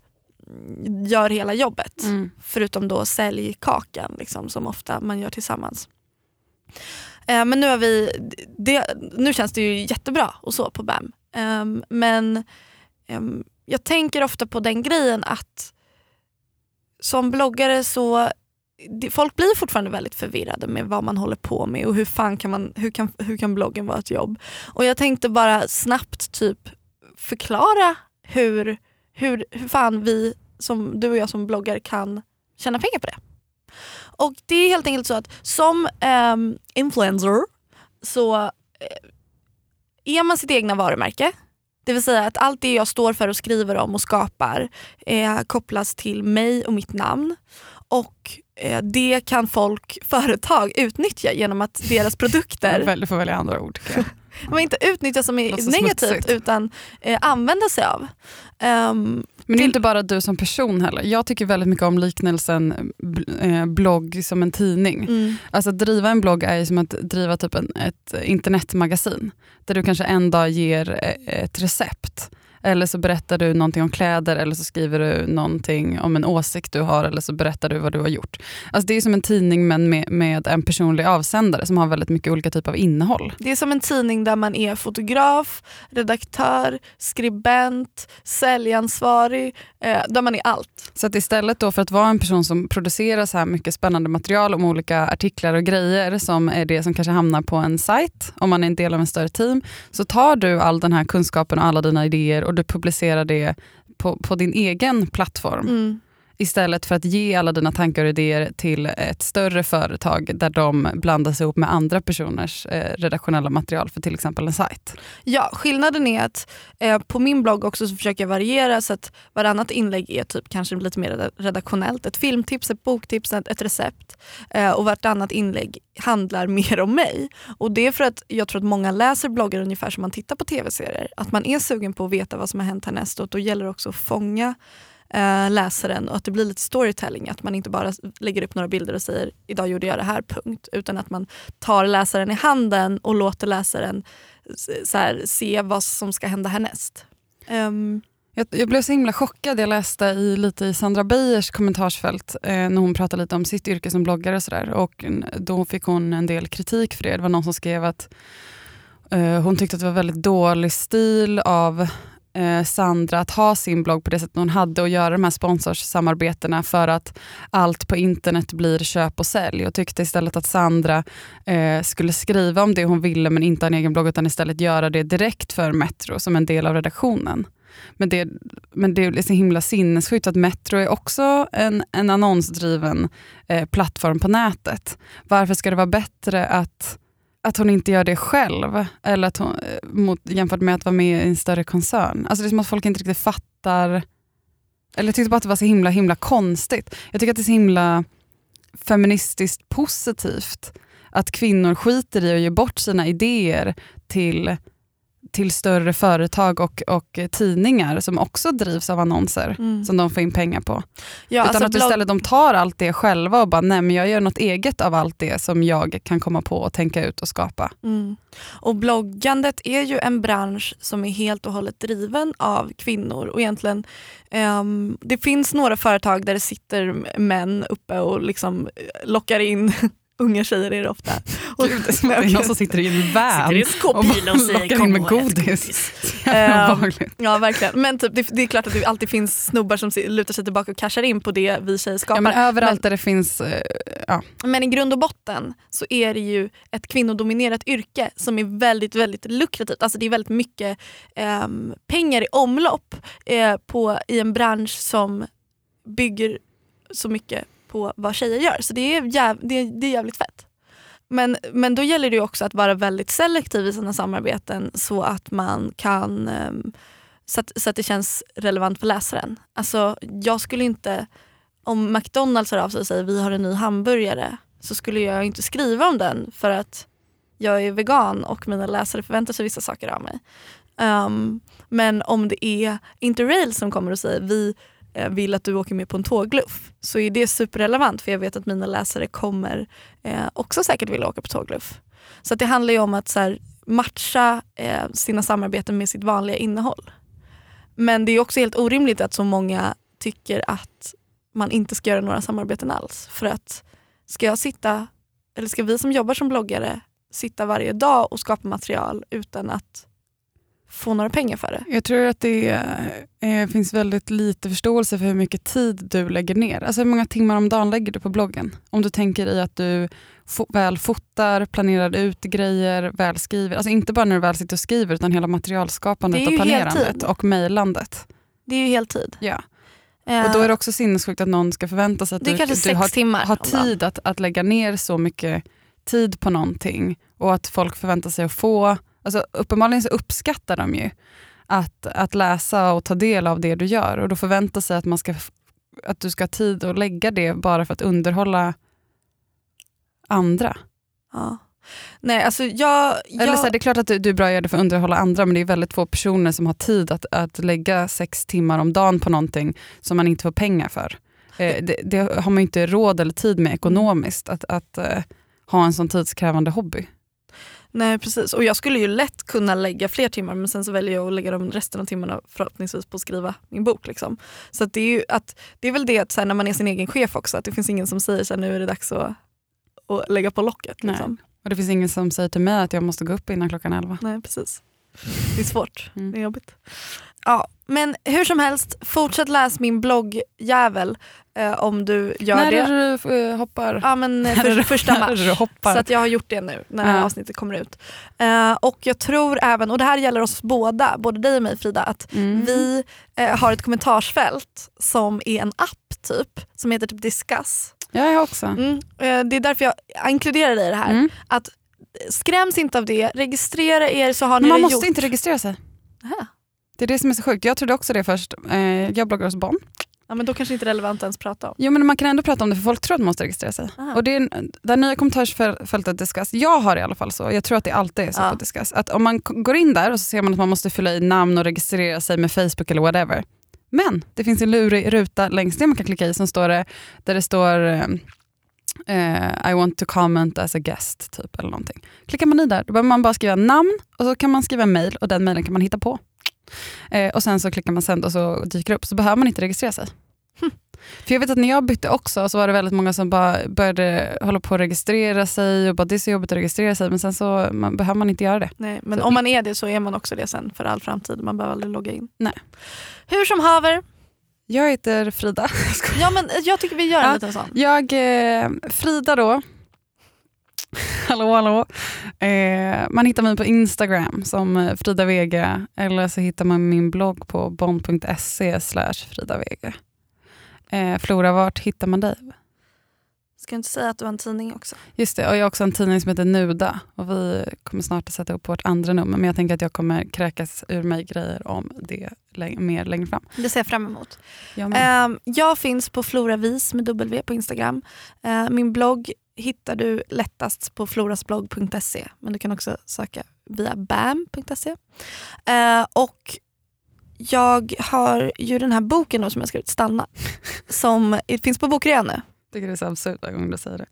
gör hela jobbet. Mm. Förutom då säljkakan liksom, som ofta man gör tillsammans. Eh, men nu, har vi, det, nu känns det ju jättebra och så på BAM. Ehm, men ehm, jag tänker ofta på den grejen att som bloggare så folk blir fortfarande väldigt förvirrade med vad man håller på med och hur fan kan, man, hur kan, hur kan bloggen vara ett jobb. Och jag tänkte bara snabbt typ förklara hur, hur, hur fan vi, som du och jag som bloggar, kan tjäna pengar på det. Och det är helt enkelt så att som um, influencer så uh, är man sitt egna varumärke. Det vill säga att allt det jag står för och skriver om och skapar eh, kopplas till mig och mitt namn. Och eh, det kan folk, företag utnyttja genom att deras produkter Du får välja andra ord. men inte utnyttja som är negativt smutsigt. utan eh, använda sig av. Ehm, Men det är inte bara du som person heller. Jag tycker väldigt mycket om liknelsen eh, blogg som en tidning. mm, Alltså att driva en blogg är som att driva typ en, ett internetmagasin. Där du kanske en dag ger eh, ett recept. Eller så berättar du någonting om kläder eller så skriver du någonting om en åsikt du har eller så berättar du vad du har gjort. Alltså det är som en tidning men med, med en personlig avsändare som har väldigt mycket olika typer av innehåll. det är som en tidning där man är fotograf, redaktör, skribent, säljansvarig, eh, där man är allt. Så att istället då för att vara en person som producerar så här mycket spännande material om olika artiklar och grejer som är det som kanske hamnar på en sajt, om man är en del av en större team, så tar du all den här kunskapen och alla dina idéer och du publicerar det på, på din egen plattform. Mm. Istället för att ge alla dina tankar och idéer till ett större företag där de blandas ihop med andra personers eh, redaktionella material för till exempel en sajt. Ja, skillnaden är att eh, på min blogg också så försöker jag variera så att varannat inlägg är typ kanske lite mer redaktionellt. Ett filmtips, ett boktips, ett, ett recept. Eh, och vartannat inlägg handlar mer om mig. Och det är för att jag tror att många läser bloggar ungefär som man tittar på tv-serier. Att man är sugen på att veta vad som har hänt härnäst och då gäller det också att fånga eh, läsaren och att det blir lite storytelling. Att man inte bara lägger upp några bilder och säger idag gjorde jag det här, punkt. Utan att man tar läsaren i handen och låter läsaren så här, se vad som ska hända härnäst. Um, Jag, jag blev så himla chockad. Jag läste i, lite i Sandra Beijers kommentarsfält eh, när hon pratade lite om sitt yrke som bloggare. Och, så där. och Då fick hon en del kritik för det. Det var någon som skrev att eh, hon tyckte att det var väldigt dålig stil av eh, Sandra att ha sin blogg på det sättet hon hade och göra de här sponsorsamarbetena för att allt på internet blir köp och sälj. Och tyckte istället att Sandra eh, skulle skriva om det hon ville men inte ha en egen blogg utan istället göra det direkt för Metro som en del av redaktionen. Men det, men det är så himla sinnessjukt att Metro är också en, en annonsdriven eh, plattform på nätet. Varför ska det vara bättre att, att hon inte gör det själv eller att hon, eh, mot, jämfört med att vara med i en större koncern? Alltså det är som att folk inte riktigt fattar. Eller jag tyckte bara att det var så himla himla konstigt. Jag tycker att det är så himla feministiskt positivt att kvinnor skiter i att ge bort sina idéer till till större företag och, och tidningar som också drivs av annonser mm. som de får in pengar på. ja, Utan alltså att blogg- istället de tar allt det själva och bara, nej men jag gör något eget av allt det som jag kan komma på och tänka ut och skapa. Mm. Och bloggandet är ju en bransch som är helt och hållet driven av kvinnor. Och egentligen, ehm, det finns några företag där det sitter män uppe och liksom lockar in unga tjejer är det ofta. Och, det är någon som sitter i en van i en och säger, lockar "Kom in med och ät godis. Ehm. Ja verkligen. Men typ, det, det är klart att det alltid finns snubbar som lutar sig tillbaka och cashar in på det vi tjejer skapar. Ja, men överallt Men- där det finns, eh, ja. Men i grund och botten så är det ju ett kvinnodominerat yrke som är väldigt väldigt lukrativt. Alltså det är väldigt mycket ehm, pengar i omlopp eh, på, i en bransch som bygger så mycket på vad tjejer gör. Så det är, jäv, det är, det är jävligt fett. Men, men då gäller det ju också att vara väldigt selektiv i sina samarbeten så att man kan ehm, så att, så att det känns relevant för läsaren. Alltså jag skulle inte, om McDonalds hör av sig och säger vi har en ny hamburgare så skulle jag inte skriva om den för att jag är vegan och mina läsare förväntar sig vissa saker av mig. Um, men om det är Interrail som kommer och säger vi Eh, vill att du åker med på en tågluff så är det superrelevant för jag vet att mina läsare kommer eh, också säkert vilja åka på tågluff. Så att det handlar ju om att så här, matcha eh, sina samarbeten med sitt vanliga innehåll. Men det är också helt orimligt att så många tycker att man inte ska göra några samarbeten alls. För att ska jag sitta, eller ska vi som jobbar som bloggare sitta varje dag och skapa material utan att få några pengar för det? Jag tror att det eh, finns väldigt lite förståelse för hur mycket tid du lägger ner. Alltså hur många timmar om dagen lägger du på bloggen? Om du tänker i att du väl fotar, planerar ut grejer, väl skriver. Alltså inte bara när du väl sitter och skriver utan hela materialskapandet och planerandet och mejlandet. Det är ju heltid. Ja. Eh, Och då är det också sinnessjukt att någon ska förvänta sig att du, du har, har tid att, att lägga ner så mycket tid på någonting och att folk förväntar sig att få, alltså uppenbarligen så uppskattar de ju att, att läsa och ta del av det du gör och då förväntar sig att, man ska, att du ska ha tid att lägga det bara för att underhålla andra. Ja. Nej, alltså jag... jag Eller så här, det är klart att du, du är bra att göra det för att underhålla andra men det är väldigt få personer som har tid att, att lägga sex timmar om dagen på någonting som man inte får pengar för. Eh, det, det har man inte råd eller tid med ekonomiskt att, att eh, ha en sån tidskrävande hobby. Nej precis, och jag skulle ju lätt kunna lägga fler timmar men sen så väljer jag att lägga de resten av timmarna förhoppningsvis på att skriva min bok. Liksom. Så att det, är ju att, det är väl det att så här, när man är sin egen chef också, att det finns ingen som säger så här, nu är det dags att, att lägga på locket. Liksom. Och det finns ingen som säger till mig att jag måste gå upp innan klockan 11. Nej precis. Det är svårt, Mm. det är jobbigt. Ja, men hur som helst, fortsätt läs min bloggjävel eh, om du gör När det. är det du eh, hoppar? Ja men eh, När för, första när mars. Så att jag har gjort det nu när Ja. avsnittet kommer ut. Eh, och jag tror även, och det här gäller oss båda, både dig och mig Frida, att Mm. vi eh, har ett kommentarsfält som är en app typ, som heter typ Discuss. Ja, jag också. Mm. Eh, det är därför jag inkluderar dig i det här. Mm. Att skräms inte av det, registrera er så har ni man det måste gjort. inte registrera sig. Aha. Det är det som är så sjukt. Jag trodde också det först. Eh, jag bloggar hos Bonn. Ja, men då kanske inte är relevant att ens prata om. Jo men man kan ändå prata om det för folk tror att man måste registrera sig. Aha. Och det, är, det nya kommentarsfältet Discuss, jag har i alla fall så, jag tror att det alltid är så Ja. på Discuss, att om man går in där och så ser man att man måste fylla i namn och registrera sig med Facebook eller whatever. Men det finns en lurig ruta längst ner man kan klicka i som står det, där det står eh, eh, I want to comment as a guest typ eller någonting. Klickar man i där, då behöver man bara skriva namn och så kan man skriva mail och den mailen kan man hitta på. Eh, och sen så klickar man send och så dyker det upp, så behöver man inte registrera sig. För jag vet att när jag bytte också så var det väldigt många som bara började hålla på att registrera sig och bara det är så jobbigt att registrera sig men sen så man, behöver man inte göra det. Nej, men Så- om man är det så är man också det sen för all framtid. Man behöver aldrig logga in. Nej. Hur som haver, Jag heter Frida. ja, men jag tycker vi gör en Ja. liten sån. Jag, eh, Frida då. hallå hallå. Eh, man hittar mig på Instagram som eh, Frida Vega eller så hittar man min blogg på bond.se slash Frida Vega. Eh, Flora, vart hittar man dig? Ska jag inte säga att du har en tidning också? Just det, och jag har också en tidning som heter Nuda och vi kommer snart att sätta upp vårt andra nummer men jag tänker att jag kommer kräkas ur mig grejer om det mer längre fram. Det ser jag fram emot. Jag. Ehm, jag finns på Floravis med W på Instagram. Eh, min blogg hittar du lättast på florasblogg.se men du kan också söka via bam.se. Eh, och jag har ju den här boken då som jag skrivit, Stanna, som finns på bokrean nu. tycker det är så absurt varje gång du säger det.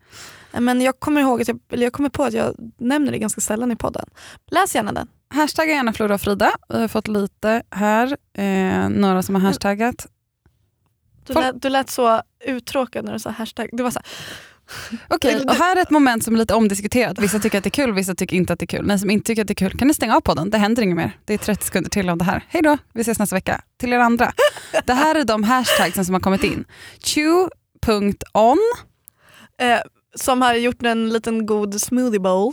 Eh, Men jag kommer, ihåg att jag, eller jag kommer på att jag nämner det ganska sällan i podden. Läs gärna den. Hashtagga gärna Flora och Frida. Vi har fått lite här. Eh, några som har hashtaggat. Du, lät, du lät så uttråkad när du sa hashtag. Det var så här, Okej, och här är ett moment som är lite omdiskuterat. Vissa tycker att det är kul, vissa tycker inte att det är kul. Ni som inte tycker att det är kul, kan ni stänga av podden? Det händer inget mer. Det är 30 sekunder till av det här. Hej då, vi ses nästa vecka. Till er andra. Det här är de hashtagsen som har kommit in. Chew.on, Eh, som har gjort en liten god smoothie bowl.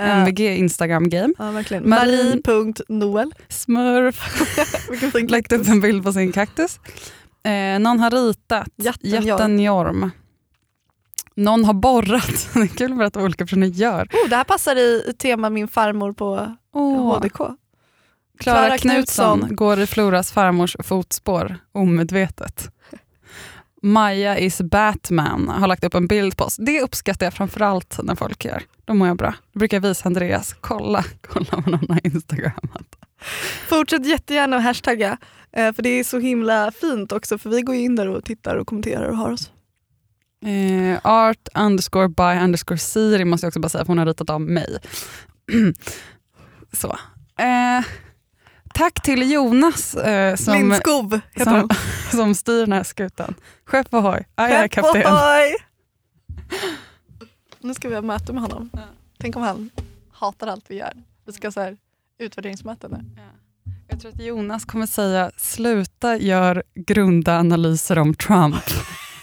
Eh, MVG Instagram game. Ja, verkligen. Marie- Marie.noel. Smurf, Vilken fin lagt upp en bild på sin kaktus. Eh, någon har ritat Jätten Jorm. Någon har borrat. Det är kul att berätta vad olika personer gör. Oh, det här passar i tema min farmor på Åh. HDK. Klara Knutsson går i Floras farmors fotspår omedvetet. Maja is Batman har lagt upp en bild på oss. Det uppskattar jag framförallt när folk gör. Då mår jag bra. Då brukar jag visa Andreas, kolla, kolla vad någon har instagrammat. Fortsätt jättegärna att hashtagga. Eh, för det är så himla fint också för vi går in där och tittar och kommenterar och har oss. Eh, art underscore by underscore Siri måste jag också bara säga, för hon har ritat av mig. Så. Eh, tack till Jonas eh, som, Lindskov heter som, som styr den här skutan. Skepp ohoj, aj, aj, kapten. Ohoj! Nu ska vi ha möte med honom. Tänk om han hatar allt vi gör. Vi ska ha så här utvärderingsmöte nu. Jag tror att Jonas kommer säga, sluta gör grunda analyser om Trump.